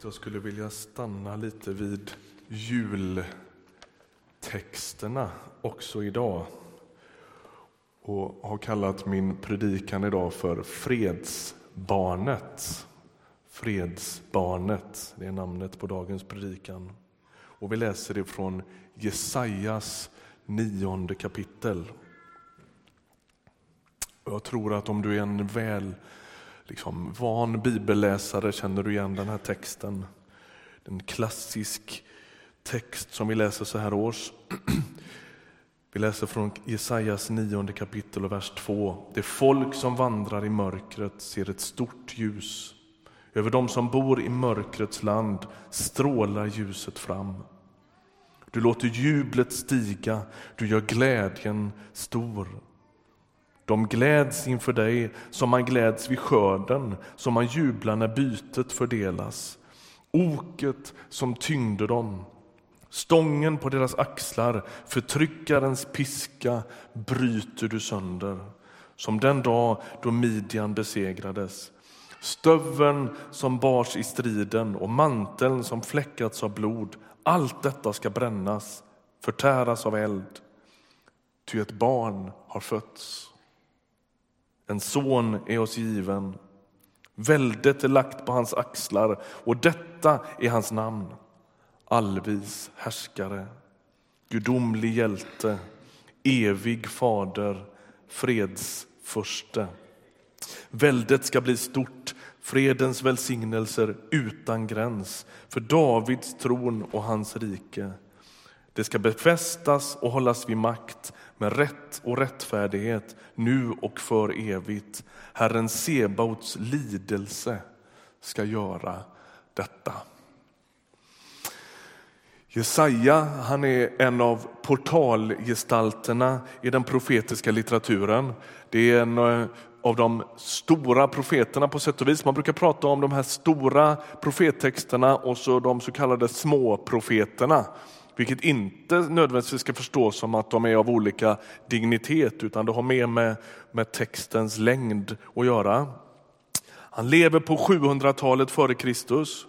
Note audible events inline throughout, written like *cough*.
att jag skulle vilja stanna lite vid jultexterna också idag och har kallat min predikan idag för Fredsbarnet. Fredsbarnet, det är namnet på dagens predikan. Och vi läser det från Jesajas nionde kapitel. Jag tror att om du är en väl liksom, van bibelläsare känner du igen den här texten. En klassisk text som vi läser så här års. *clears throat* Vi läser från Jesajas nionde kapitel och vers 2. Det folk som vandrar i mörkret ser ett stort ljus. Över dem som bor i mörkrets land strålar ljuset fram. Du låter jublet stiga, du gör glädjen stor. De gläds inför dig som man gläds vid skörden, som man jublar när bytet fördelas. Oket som tyngde dem, stången på deras axlar, förtryckarens piska bryter du sönder. Som den dag då Midjan besegrades. Stöveln som bars i striden och manteln som fläckats av blod, allt detta ska brännas, förtäras av eld. Ty ett barn har fötts. En son är oss given. Väldet är lagt på hans axlar och detta är hans namn. Allvis härskare, gudomlig hjälte, evig fader, fredsförste. Väldet ska bli stort, fredens välsignelser utan gräns för Davids tron och hans rike. Det ska befästas och hållas vid makt med rätt och rättfärdighet nu och för evigt. Herren Sebaots lidelse ska göra detta. Jesaja han är en av portalgestalterna i den profetiska litteraturen. Det är en eh, av de stora profeterna på sätt och vis. Man brukar prata om de här stora profettexterna och så de så kallade små profeterna. Vilket inte nödvändigtvis ska förstås som att de är av olika dignitet utan det har mer med, med textens längd att göra. Han lever på 700-talet före Kristus.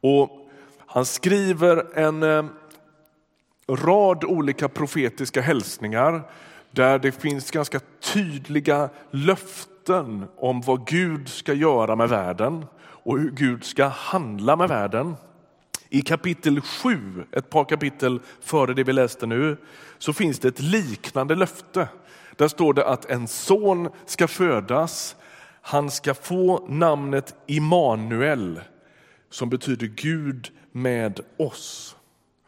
Och han skriver en eh, rad olika profetiska hälsningar där det finns ganska tydliga löften om vad Gud ska göra med världen och hur Gud ska handla med världen. I kapitel 7, ett par kapitel före det vi läste nu, så finns det ett liknande löfte. Där står det att en son ska födas. Han ska få namnet Immanuel som betyder Gud med oss.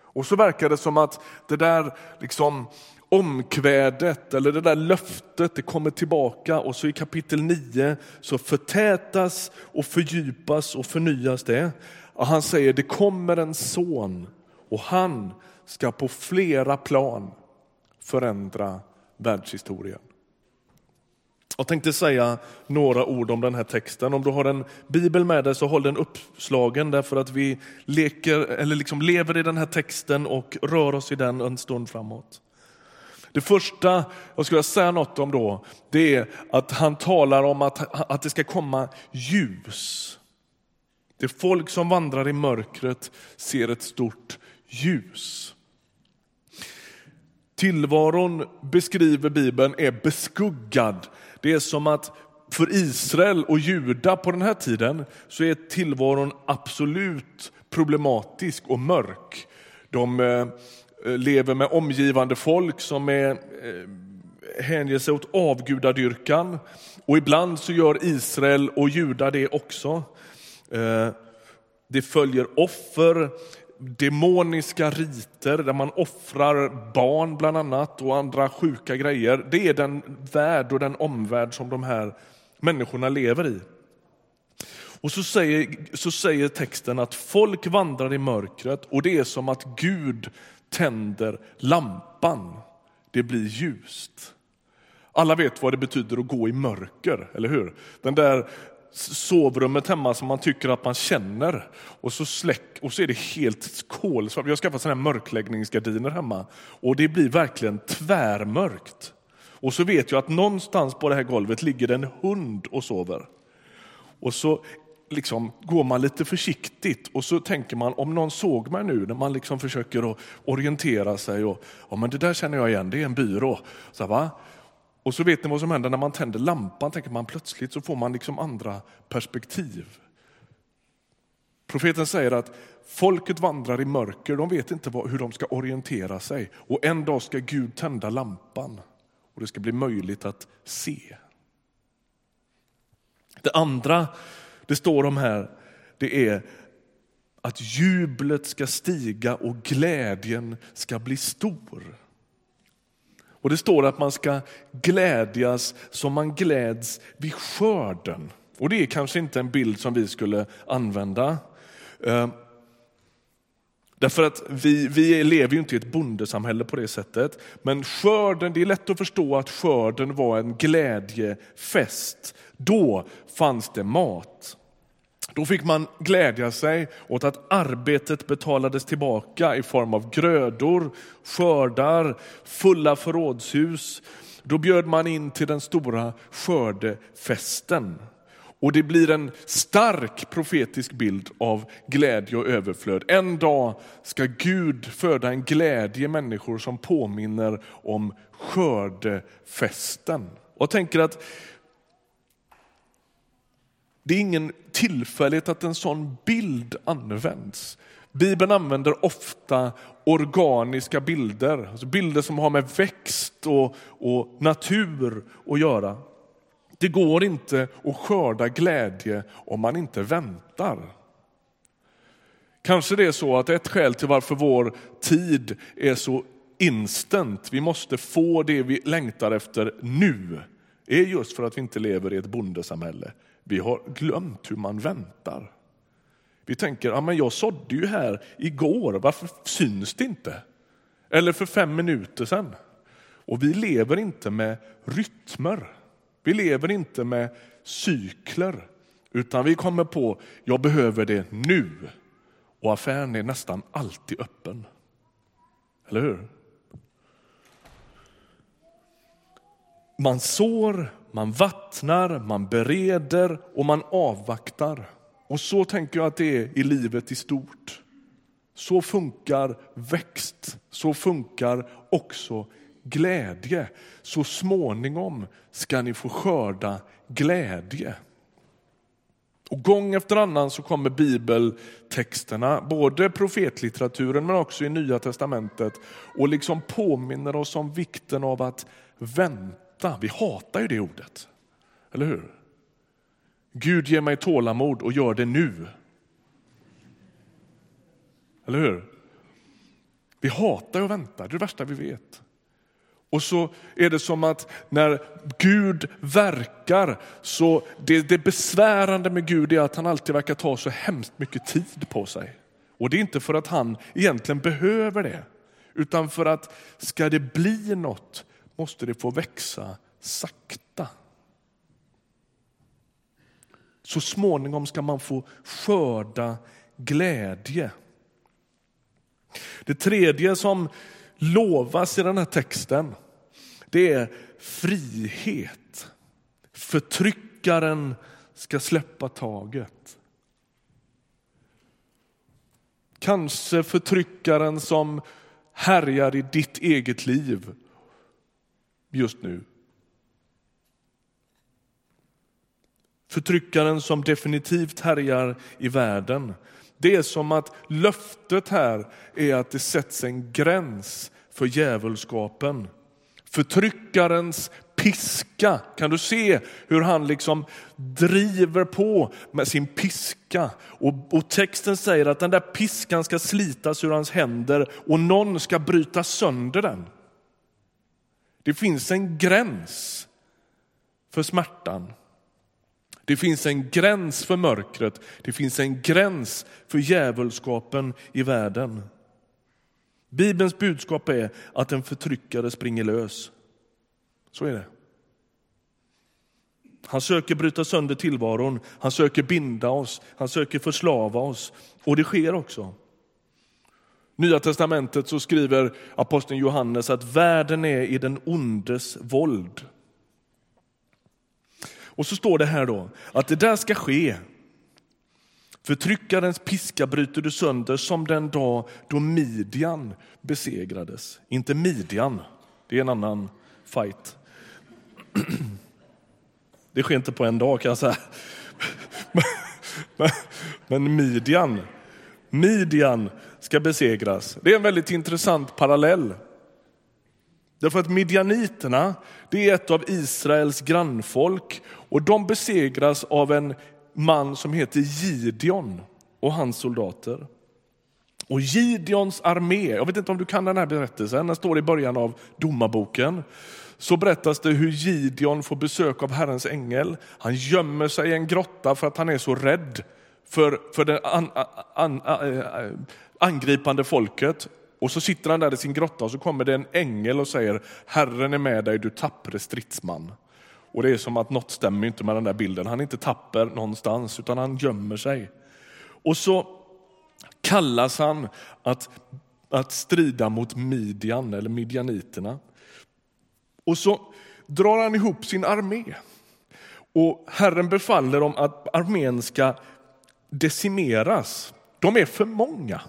Och så verkar det som att det där liksom omkvädet eller det där löftet det kommer tillbaka och så i kapitel 9 så förtätas och fördjupas och förnyas det. Och han säger det kommer en son och han ska på flera plan förändra världshistorien. Jag tänkte säga några ord om den här texten. Om du har en bibel med dig så håll den uppslagen därför att vi leker, eller liksom lever i den här texten och rör oss i den en stund framåt. Det första jag skulle säga något om då, det är att han talar om att, att det ska komma ljus. Det folk som vandrar i mörkret ser ett stort ljus. Tillvaron beskriver Bibeln är beskuggad. Det är som att för Israel och Juda på den här tiden så är tillvaron absolut problematisk och mörk. De eh, lever med omgivande folk som är, eh, hänger sig åt avgudadyrkan. Och ibland så gör Israel och Juda det också. Eh, det följer offer, demoniska riter där man offrar barn bland annat och andra sjuka grejer. Det är den värld och den omvärld som de här människorna lever i. Och så säger, så säger texten att folk vandrar i mörkret och det är som att Gud tänder lampan. Det blir ljust. Alla vet vad det betyder att gå i mörker, eller hur? Den där sovrummet hemma som man tycker att man känner och så släck och så är det helt kolsvart. Vi har skaffat sådana här mörkläggningsgardiner hemma och det blir verkligen tvärmörkt. Och så vet jag att någonstans på det här golvet ligger en hund och sover. Och så liksom går man lite försiktigt och så tänker man om någon såg mig nu när man liksom försöker att orientera sig och ja, men det där känner jag igen, det är en byrå. Så, va? Och så vet ni vad som händer när man tänder lampan, tänker man plötsligt så får man liksom andra perspektiv. Profeten säger att folket vandrar i mörker, de vet inte hur de ska orientera sig. Och en dag ska Gud tända lampan och det ska bli möjligt att se. Det andra det står om här, det är att jublet ska stiga och glädjen ska bli stor. Och Det står att man ska glädjas som man gläds vid skörden. Och Det är kanske inte en bild som vi skulle använda. Ehm, därför att vi, vi lever ju inte i ett bondesamhälle på det sättet. Men skörden, det är lätt att förstå att skörden var en glädjefest. Då fanns det mat. Då fick man glädja sig åt att arbetet betalades tillbaka i form av grödor, skördar, fulla förrådshus. Då bjöd man in till den stora skördefesten. Och det blir en stark profetisk bild av glädje och överflöd. En dag ska Gud föda en glädje i människor som påminner om skördefesten. Och jag tänker att det är ingen tillfällighet att en sån bild används. Bibeln använder ofta organiska bilder, alltså bilder som har med växt och, och natur att göra. Det går inte att skörda glädje om man inte väntar. Kanske det är så att ett skäl till varför vår tid är så instant, vi måste få det vi längtar efter nu, är just för att vi inte lever i ett bondesamhälle. Vi har glömt hur man väntar. Vi tänker, ja, men jag sådde ju här igår, varför syns det inte? Eller för fem minuter sedan. Och vi lever inte med rytmer. Vi lever inte med cykler, utan vi kommer på, jag behöver det nu. Och affären är nästan alltid öppen. Eller hur? Man sår man vattnar, man bereder och man avvaktar. Och så tänker jag att det är i livet i stort. Så funkar växt, så funkar också glädje. Så småningom ska ni få skörda glädje. Och gång efter annan så kommer bibeltexterna, både profetlitteraturen men också i Nya testamentet och liksom påminner oss om vikten av att vänta hata, vi hatar ju det ordet. Eller hur? Gud ger mig tålamod och gör det nu. Eller hur? Vi hatar att vänta, det är det värsta vi vet. Och så är det som att när Gud verkar, så det, det besvärande med Gud är att han alltid verkar ta så hemskt mycket tid på sig. Och det är inte för att han egentligen behöver det, utan för att ska det bli något måste det få växa sakta. Så småningom ska man få skörda glädje. Det tredje som lovas i den här texten, det är frihet. Förtryckaren ska släppa taget. Kanske förtryckaren som härjar i ditt eget liv just nu. Förtryckaren som definitivt härjar i världen. Det är som att löftet här är att det sätts en gräns för djävulskapen. Förtryckarens piska, kan du se hur han liksom driver på med sin piska? Och, och, texten säger att den där piskan ska slitas ur hans händer och någon ska bryta sönder den. Det finns en gräns för smärtan. Det finns en gräns för mörkret, det finns en gräns för djävulskapen i världen. Bibelns budskap är att en förtryckare springer lös. Så är det. Han söker bryta sönder tillvaron, han söker binda oss, han söker förslava oss. Och det sker också. Nya testamentet så skriver aposteln Johannes att världen är i den ondes våld. Och så står det här då att det där ska ske Förtryckarens piska bryter du sönder som den dag då Midjan besegrades. Inte Midjan, det är en annan fight. Det sker inte på en dag kan jag säga. Men Midjan, Midjan ska besegras. Det är en väldigt intressant parallell. Därför att midjaniterna det är ett av Israels grannfolk och de besegras av en man som heter Gideon och hans soldater. Och Gideons armé, jag vet inte om du kan den här berättelsen, den står i början av domarboken. Så berättas det hur Gideon får besök av Herrens ängel. Han gömmer sig i en grotta för att han är så rädd för, för den an, an, an, angripande folket. Och så sitter han där i sin grotta och så kommer det en ängel och säger Herren är med dig, du tappre stridsman. Och det är som att något stämmer inte med den där bilden. Han är inte tapper någonstans utan han gömmer sig. Och så kallas han att, att strida mot Midjan eller midjaniterna. Och så drar han ihop sin armé. Och Herren befaller dem att armén ska decimeras. De är för många.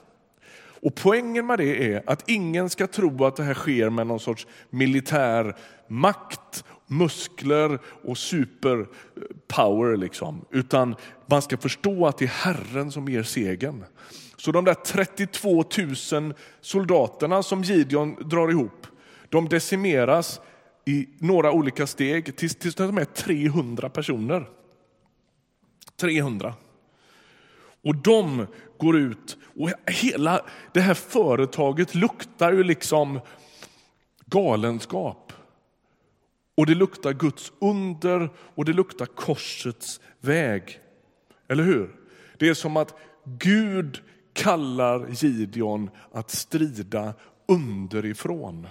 Och Poängen med det är att ingen ska tro att det här sker med någon sorts militär makt, muskler och superpower. Liksom. Utan man ska förstå att det är Herren som ger segern. Så de där 32 000 soldaterna som Gideon drar ihop, de decimeras i några olika steg tills, tills de är 300 personer. 300. Och de går ut och hela det här företaget luktar ju liksom galenskap. Och det luktar Guds under och det luktar korsets väg. Eller hur? Det är som att Gud kallar Gideon att strida underifrån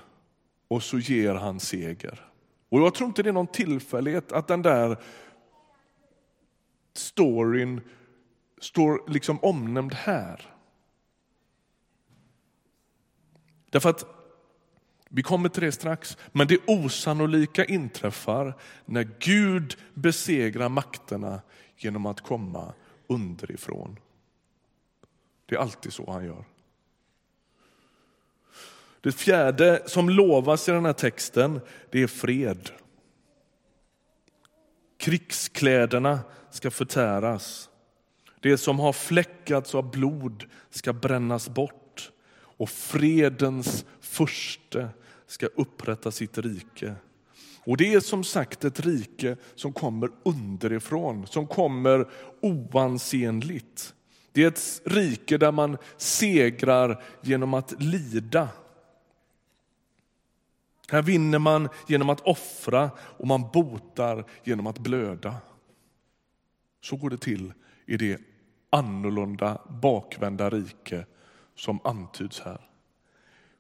och så ger han seger. Och Jag tror inte det är någon tillfällighet att den där storyn står liksom omnämnd här. Därför att, vi kommer till det strax, men det osannolika inträffar när Gud besegrar makterna genom att komma underifrån. Det är alltid så han gör. Det fjärde som lovas i den här texten, det är fred. Krigskläderna ska förtäras. Det som har fläckats av blod ska brännas bort och fredens furste ska upprätta sitt rike. Och Det är som sagt ett rike som kommer underifrån, som kommer oansenligt. Det är ett rike där man segrar genom att lida. Här vinner man genom att offra och man botar genom att blöda. Så går det till i det annorlunda bakvända rike som antyds här.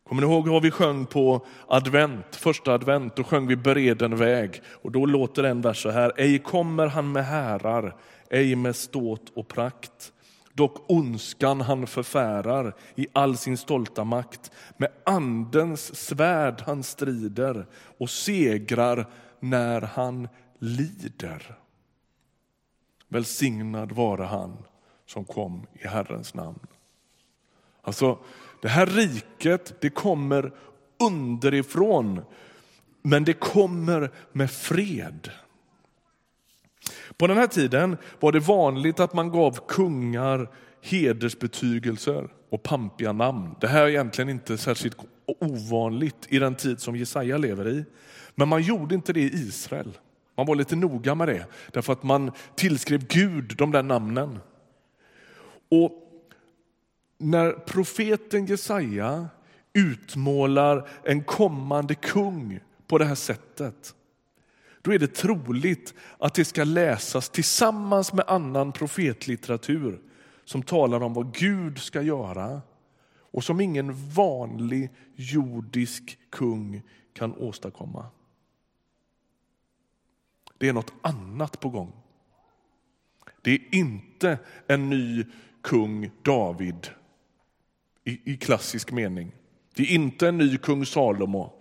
Kommer ni ihåg vad vi sjöng på advent, första advent? Då sjöng vi Bereden väg och då låter en vers så här. Ej kommer han med härar, ej med ståt och prakt. Dock ondskan han förfärar i all sin stolta makt. Med andens svärd han strider och segrar när han lider. Välsignad vare han som kom i Herrens namn. Alltså, det här riket det kommer underifrån, men det kommer med fred. På den här tiden var det vanligt att man gav kungar hedersbetygelser och pampiga namn. Det här är egentligen inte särskilt ovanligt i den tid som Jesaja lever i. Men man gjorde inte det i Israel. Man var lite noga med det, därför att man tillskrev Gud de där namnen. Och när profeten Jesaja utmålar en kommande kung på det här sättet, då är det troligt att det ska läsas tillsammans med annan profetlitteratur som talar om vad Gud ska göra och som ingen vanlig jordisk kung kan åstadkomma. Det är något annat på gång. Det är inte en ny kung David i, i klassisk mening. Det är inte en ny kung Salomo.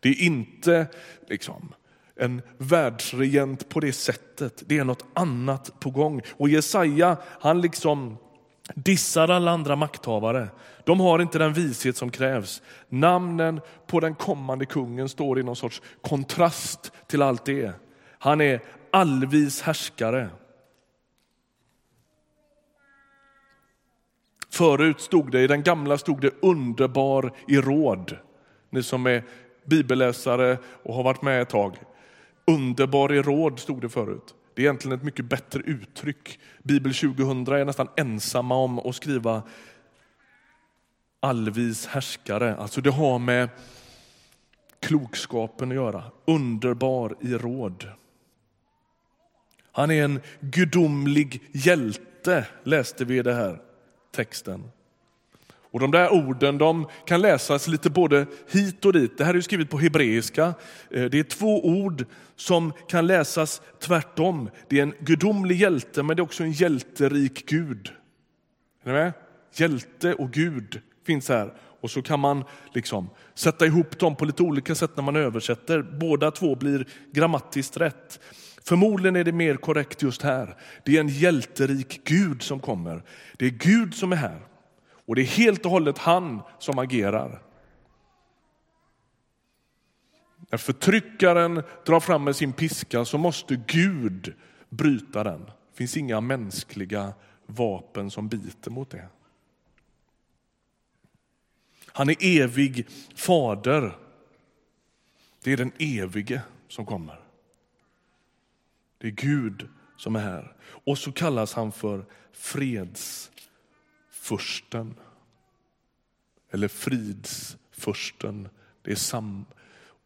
Det är inte liksom, en världsregent på det sättet. Det är något annat på gång. Och Jesaja, han liksom dissar alla andra makthavare. De har inte den vishet som krävs. Namnen på den kommande kungen står i någon sorts kontrast till allt det. Han är allvis härskare. Förut stod det, i den gamla stod det underbar i råd. Ni som är bibelläsare och har varit med ett tag. Underbar i råd stod det förut. Det är egentligen ett mycket bättre uttryck. Bibel 2000 är nästan ensamma om att skriva allvis härskare. Alltså det har med klokskapen att göra. Underbar i råd. Han är en gudomlig hjälte, läste vi det här texten. Och De där orden de kan läsas lite både hit och dit. Det här är skrivet på hebreiska. Eh, det är två ord som kan läsas tvärtom. Det är en gudomlig hjälte, men det är också en hjälterik Gud. Är ni med? Hjälte och Gud finns här. Och så kan man liksom sätta ihop dem på lite olika sätt när man översätter. Båda två blir grammatiskt rätt. Förmodligen är det mer korrekt just här. Det är en hjälterik Gud som kommer. Det är Gud som är här. Och det är helt och hållet han som agerar. När förtryckaren drar fram med sin piska så måste Gud bryta den. Det finns inga mänskliga vapen som biter mot det. Han är evig fader. Det är den evige som kommer. Det är Gud som är här. Och så kallas han för fredsfursten. Eller fridsfursten. Det är sam,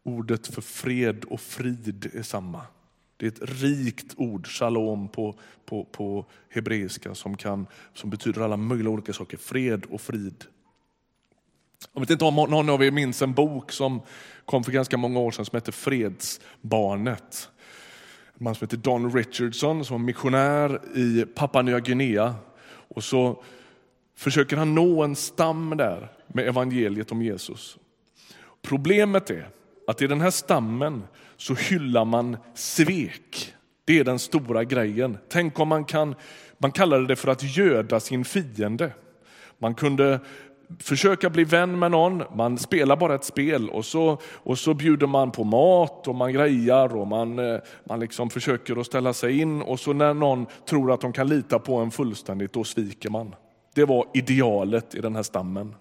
ordet för fred och frid är samma. Det är ett rikt ord, shalom på, på, på hebreiska som, kan, som betyder alla möjliga olika saker. Fred och frid. Jag vet inte om någon av er minns en bok som kom för ganska många år sedan som heter Fredsbarnet. En man som heter Don Richardson som var missionär i Papua Nya Guinea. Och så försöker han nå en stam där med evangeliet om Jesus. Problemet är att i den här stammen så hyllar man svek. Det är den stora grejen. Tänk om man kan, man kallade det för att göda sin fiende. Man kunde försöka bli vän med någon, man spelar bara ett spel och så, och så bjuder man på mat och man grejar och man, eh, man liksom försöker att ställa sig in och så när någon tror att de kan lita på en fullständigt, då sviker man. Det var idealet i den här stammen.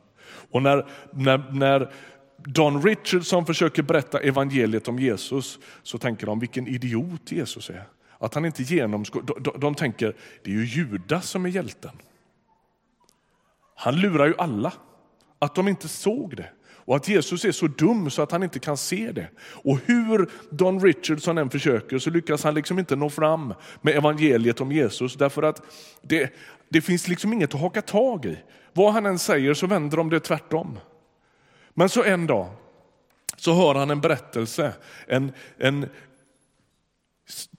Och när, när, när Don Richardson försöker berätta evangeliet om Jesus så tänker de vilken idiot Jesus är. Att han inte genomskår, de, de tänker det är ju Judas som är hjälten. Han lurar ju alla att de inte såg det och att Jesus är så dum så att han inte kan se det. Och hur Don Richardson än försöker så lyckas han liksom inte nå fram med evangeliet om Jesus därför att det, det finns liksom inget att haka tag i. Vad han än säger så vänder de det tvärtom. Men så en dag så hör han en berättelse, en, en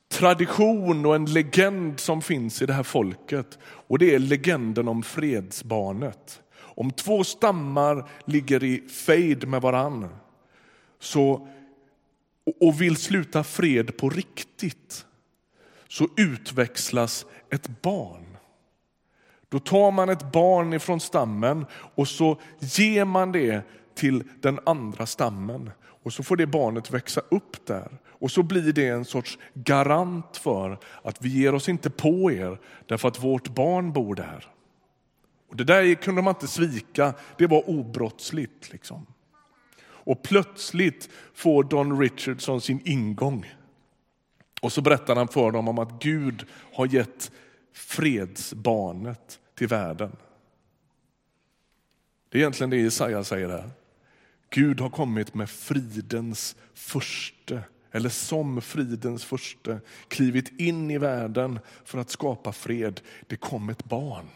tradition och en legend som finns i det här folket. Och det är legenden om fredsbarnet. Om två stammar ligger i fejd med varann så, och vill sluta fred på riktigt så utväxlas ett barn. Då tar man ett barn ifrån stammen och så ger man det till den andra stammen. Och så får det barnet växa upp där. Och så blir det en sorts garant för att vi ger oss inte på er därför att vårt barn bor där. Och Det där kunde man inte svika, det var obrottsligt. Liksom. Och plötsligt får Don Richardson sin ingång. Och så berättar han för dem om att Gud har gett fredsbarnet till världen. Det är egentligen det Jesaja säger här. Gud har kommit med fridens första eller som fridens första klivit in i världen för att skapa fred. Det kom ett barn.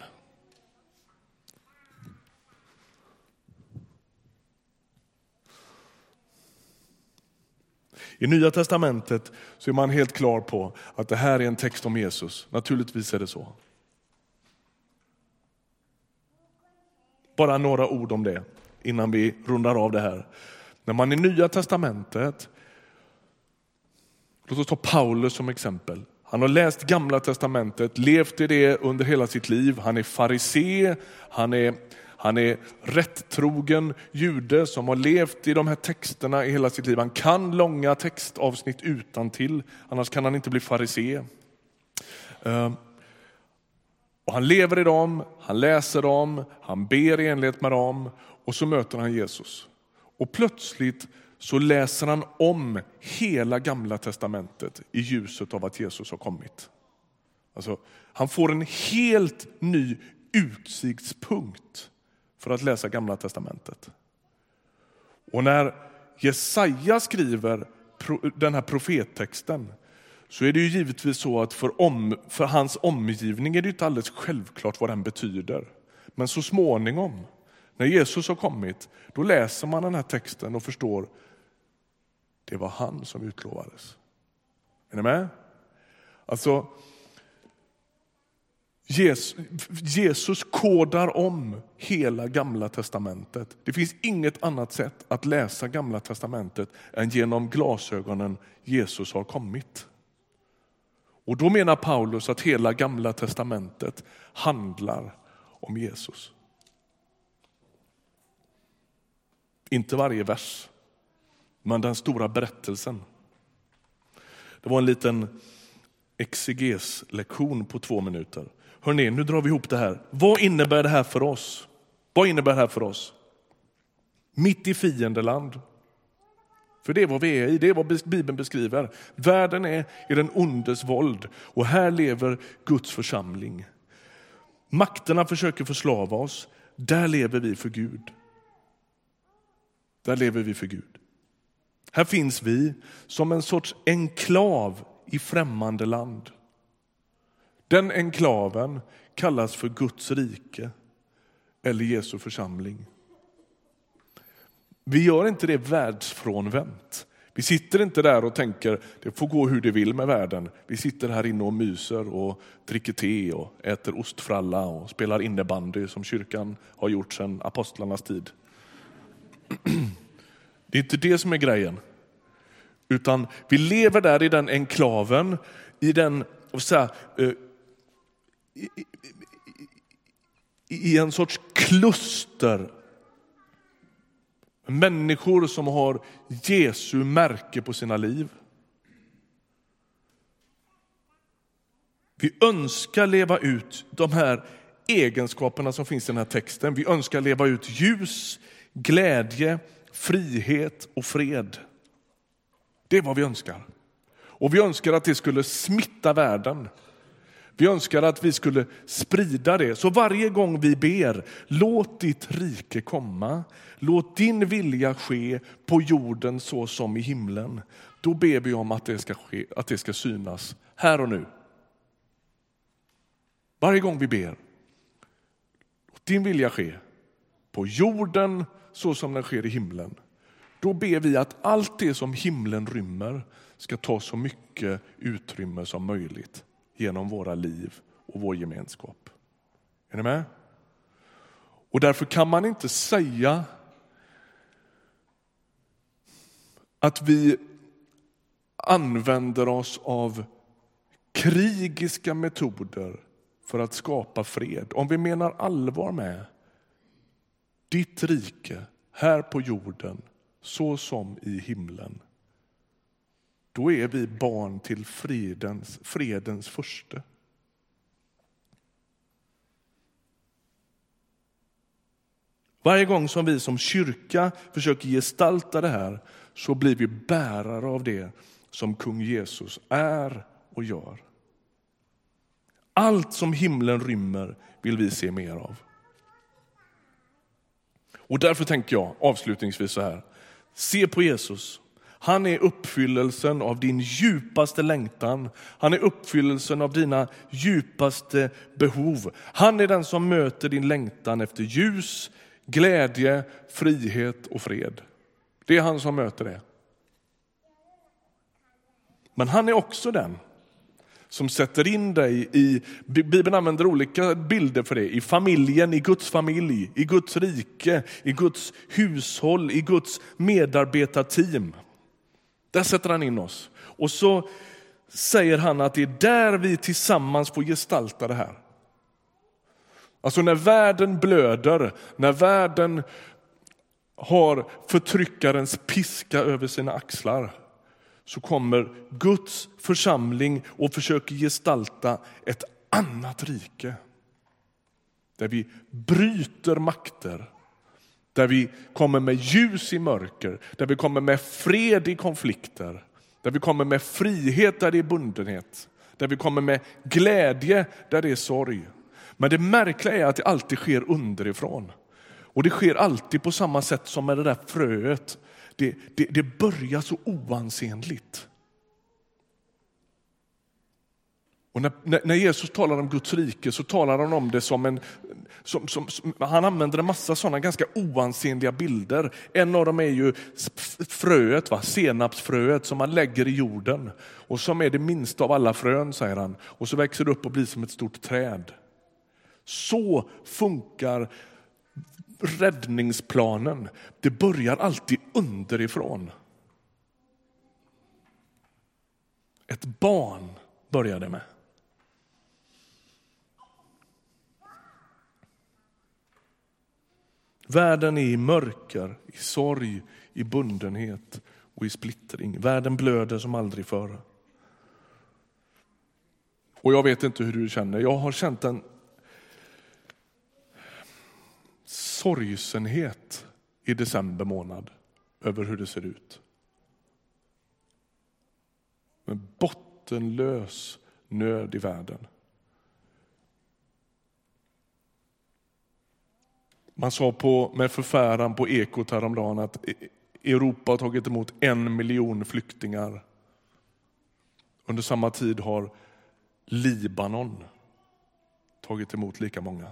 I Nya testamentet så är man helt klar på att det här är en text om Jesus. Naturligtvis är det så. Bara några ord om det innan vi rundar av det här. När man i Nya testamentet Låt oss ta Paulus som exempel. Han har läst gamla testamentet, levt i det under hela sitt liv. Han är farisé, han är, han är rättrogen jude som har levt i de här texterna i hela sitt liv. Han kan långa textavsnitt utan till, annars kan han inte bli farisé. Ehm, och han lever i dem, han läser dem, han ber i enlighet med dem och så möter han Jesus. Och plötsligt så läser han om hela gamla testamentet i ljuset av att Jesus har kommit. Alltså, han får en helt ny utsiktspunkt för att läsa gamla testamentet. Och när Jesaja skriver den här profettexten så är det ju givetvis så att för, om, för hans omgivning är det inte alldeles självklart vad den betyder. Men så småningom, när Jesus har kommit, då läser man den här texten och förstår det var han som utlovades. Är ni med? Alltså, Jesus kodar om hela gamla testamentet. Det finns inget annat sätt att läsa gamla testamentet än genom glasögonen Jesus har kommit. Och då menar Paulus att hela gamla testamentet handlar om Jesus. Inte varje vers, men den stora berättelsen. Det var en liten exegeslektion på två minuter. Hörrni, nu drar vi ihop det här. Vad innebär det här för oss? Vad innebär det här för oss? Mitt i fiendeland. För det är vad vi är i, det är vad Bibeln beskriver. Världen är i den ondes våld och här lever Guds församling. Makterna försöker förslava oss, där lever vi för Gud. Där lever vi för Gud. Här finns vi som en sorts enklav i främmande land. Den enklaven kallas för Guds rike eller Jesu församling. Vi gör inte det världsfrånvänt. Vi sitter inte där och tänker det får gå hur det vill med världen. Vi sitter här inne och myser och dricker te och äter ostfralla och spelar innebandy som kyrkan har gjort sedan apostlarnas tid. Det är inte det som är grejen. Utan vi lever där i den enklaven, i den, säga, eh, i, i, i en sorts kluster Människor som har Jesu märke på sina liv. Vi önskar leva ut de här egenskaperna som finns i den här texten. Vi önskar leva ut ljus, glädje, frihet och fred. Det är vad vi önskar. Och vi önskar att det skulle smitta världen. Vi önskar att vi skulle sprida det. Så varje gång vi ber, låt ditt rike komma, låt din vilja ske på jorden så som i himlen. Då ber vi om att det ska, ske, att det ska synas här och nu. Varje gång vi ber, låt din vilja ske på jorden så som den sker i himlen. Då ber vi att allt det som himlen rymmer ska ta så mycket utrymme som möjligt genom våra liv och vår gemenskap. Är ni med? Och därför kan man inte säga att vi använder oss av krigiska metoder för att skapa fred. Om vi menar allvar med ditt rike här på jorden så som i himlen då är vi barn till fredens, fredens första. Varje gång som vi som kyrka försöker gestalta det här så blir vi bärare av det som kung Jesus är och gör. Allt som himlen rymmer vill vi se mer av. Och därför tänker jag avslutningsvis så här. Se på Jesus. Han är uppfyllelsen av din djupaste längtan. Han är uppfyllelsen av dina djupaste behov. Han är den som möter din längtan efter ljus, glädje, frihet och fred. Det är han som möter det. Men han är också den som sätter in dig i, Bibeln använder olika bilder för det, i familjen, i Guds familj, i Guds rike, i Guds hushåll, i Guds medarbetarteam. Där sätter han in oss. Och så säger han att det är där vi tillsammans får gestalta det här. Alltså när världen blöder, när världen har förtryckarens piska över sina axlar så kommer Guds församling och försöker gestalta ett annat rike. Där vi bryter makter, där vi kommer med ljus i mörker, där vi kommer med fred i konflikter, där vi kommer med frihet där det är bundenhet, där vi kommer med glädje där det är sorg. Men det märkliga är att det alltid sker underifrån. Och det sker alltid på samma sätt som med det där fröet. Det, det, det börjar så oansenligt. Och när, när, Jesus talar om Guds rike så talar han om det som en... Som, som, som, han använder en massa sådana ganska oansenliga bilder. En av dem är ju fröet, va? senapsfröet som man lägger i jorden och som är det minsta av alla frön, säger han. Och så växer det upp och blir som ett stort träd. Så funkar räddningsplanen. Det börjar alltid underifrån. Ett barn börjar det med. Världen är i mörker, i sorg, i bundenhet och i splittring. Världen blöder som aldrig förr. Och jag vet inte hur du känner. Jag har känt en sorgsenhet i december månad över hur det ser ut. Men bottenlös nöd i världen. Man sa på, med förfäran på Ekot häromdagen att e- Europa har tagit emot en miljon flyktingar. Under samma tid har Libanon tagit emot lika många.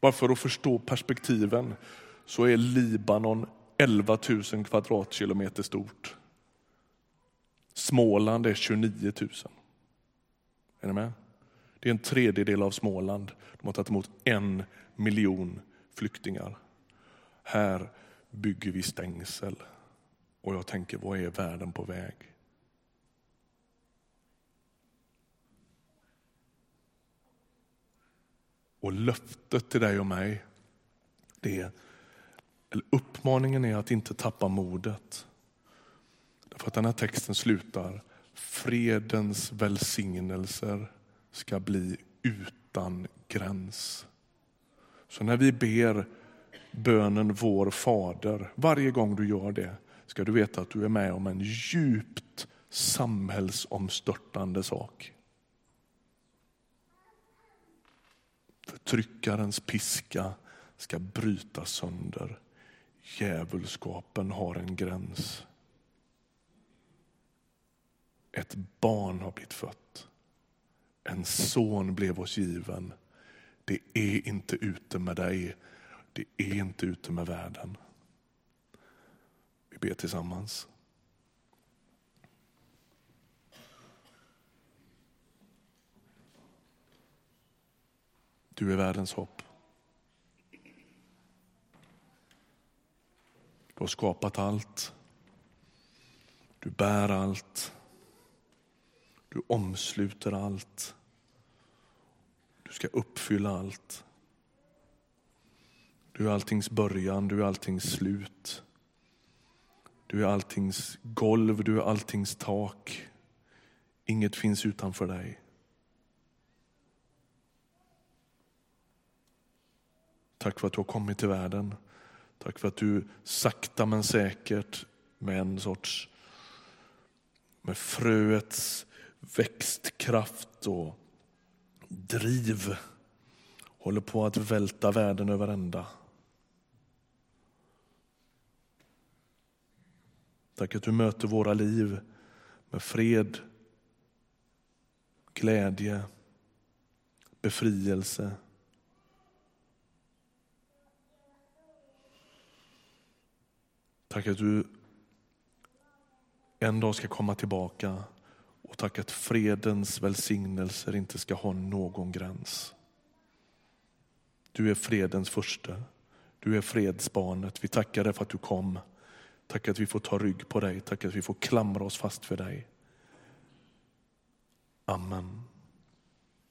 Bara för att förstå perspektiven så är Libanon 11 000 kvadratkilometer stort. Småland är 29 000. Är ni med? Det är en tredjedel av Småland. De har tagit emot en miljon flyktingar. Här bygger vi stängsel. Och jag tänker, vad är världen på väg? Och löftet till dig och mig, det är, eller uppmaningen är att inte tappa modet. Därför att den här texten slutar, fredens välsignelser ska bli utan gräns. Så när vi ber bönen Vår Fader, varje gång du gör det ska du veta att du är med om en djupt samhällsomstörtande sak. Förtryckarens piska ska brytas sönder. Djävulskapen har en gräns. Ett barn har blivit fött. En son blev oss given. Det är inte ute med dig. Det är inte ute med världen. Vi ber tillsammans. Du är världens hopp. Du har skapat allt. Du bär allt. Du omsluter allt. Du ska uppfylla allt. Du är alltings början, du är alltings slut. Du är alltings golv, du är alltings tak. Inget finns utanför dig. Tack för att du har kommit till världen. Tack för att du sakta men säkert med en sorts med fröets växtkraft och driv håller på att välta världen över ända. Tack att du möter våra liv med fred, glädje, befrielse Tack att du en dag ska komma tillbaka och tack att fredens välsignelser inte ska ha någon gräns. Du är fredens första. Du är fredsbarnet. Vi tackar dig för att du kom Tack att vi får ta rygg på dig. Tack att vi får klamra oss fast för dig. Amen.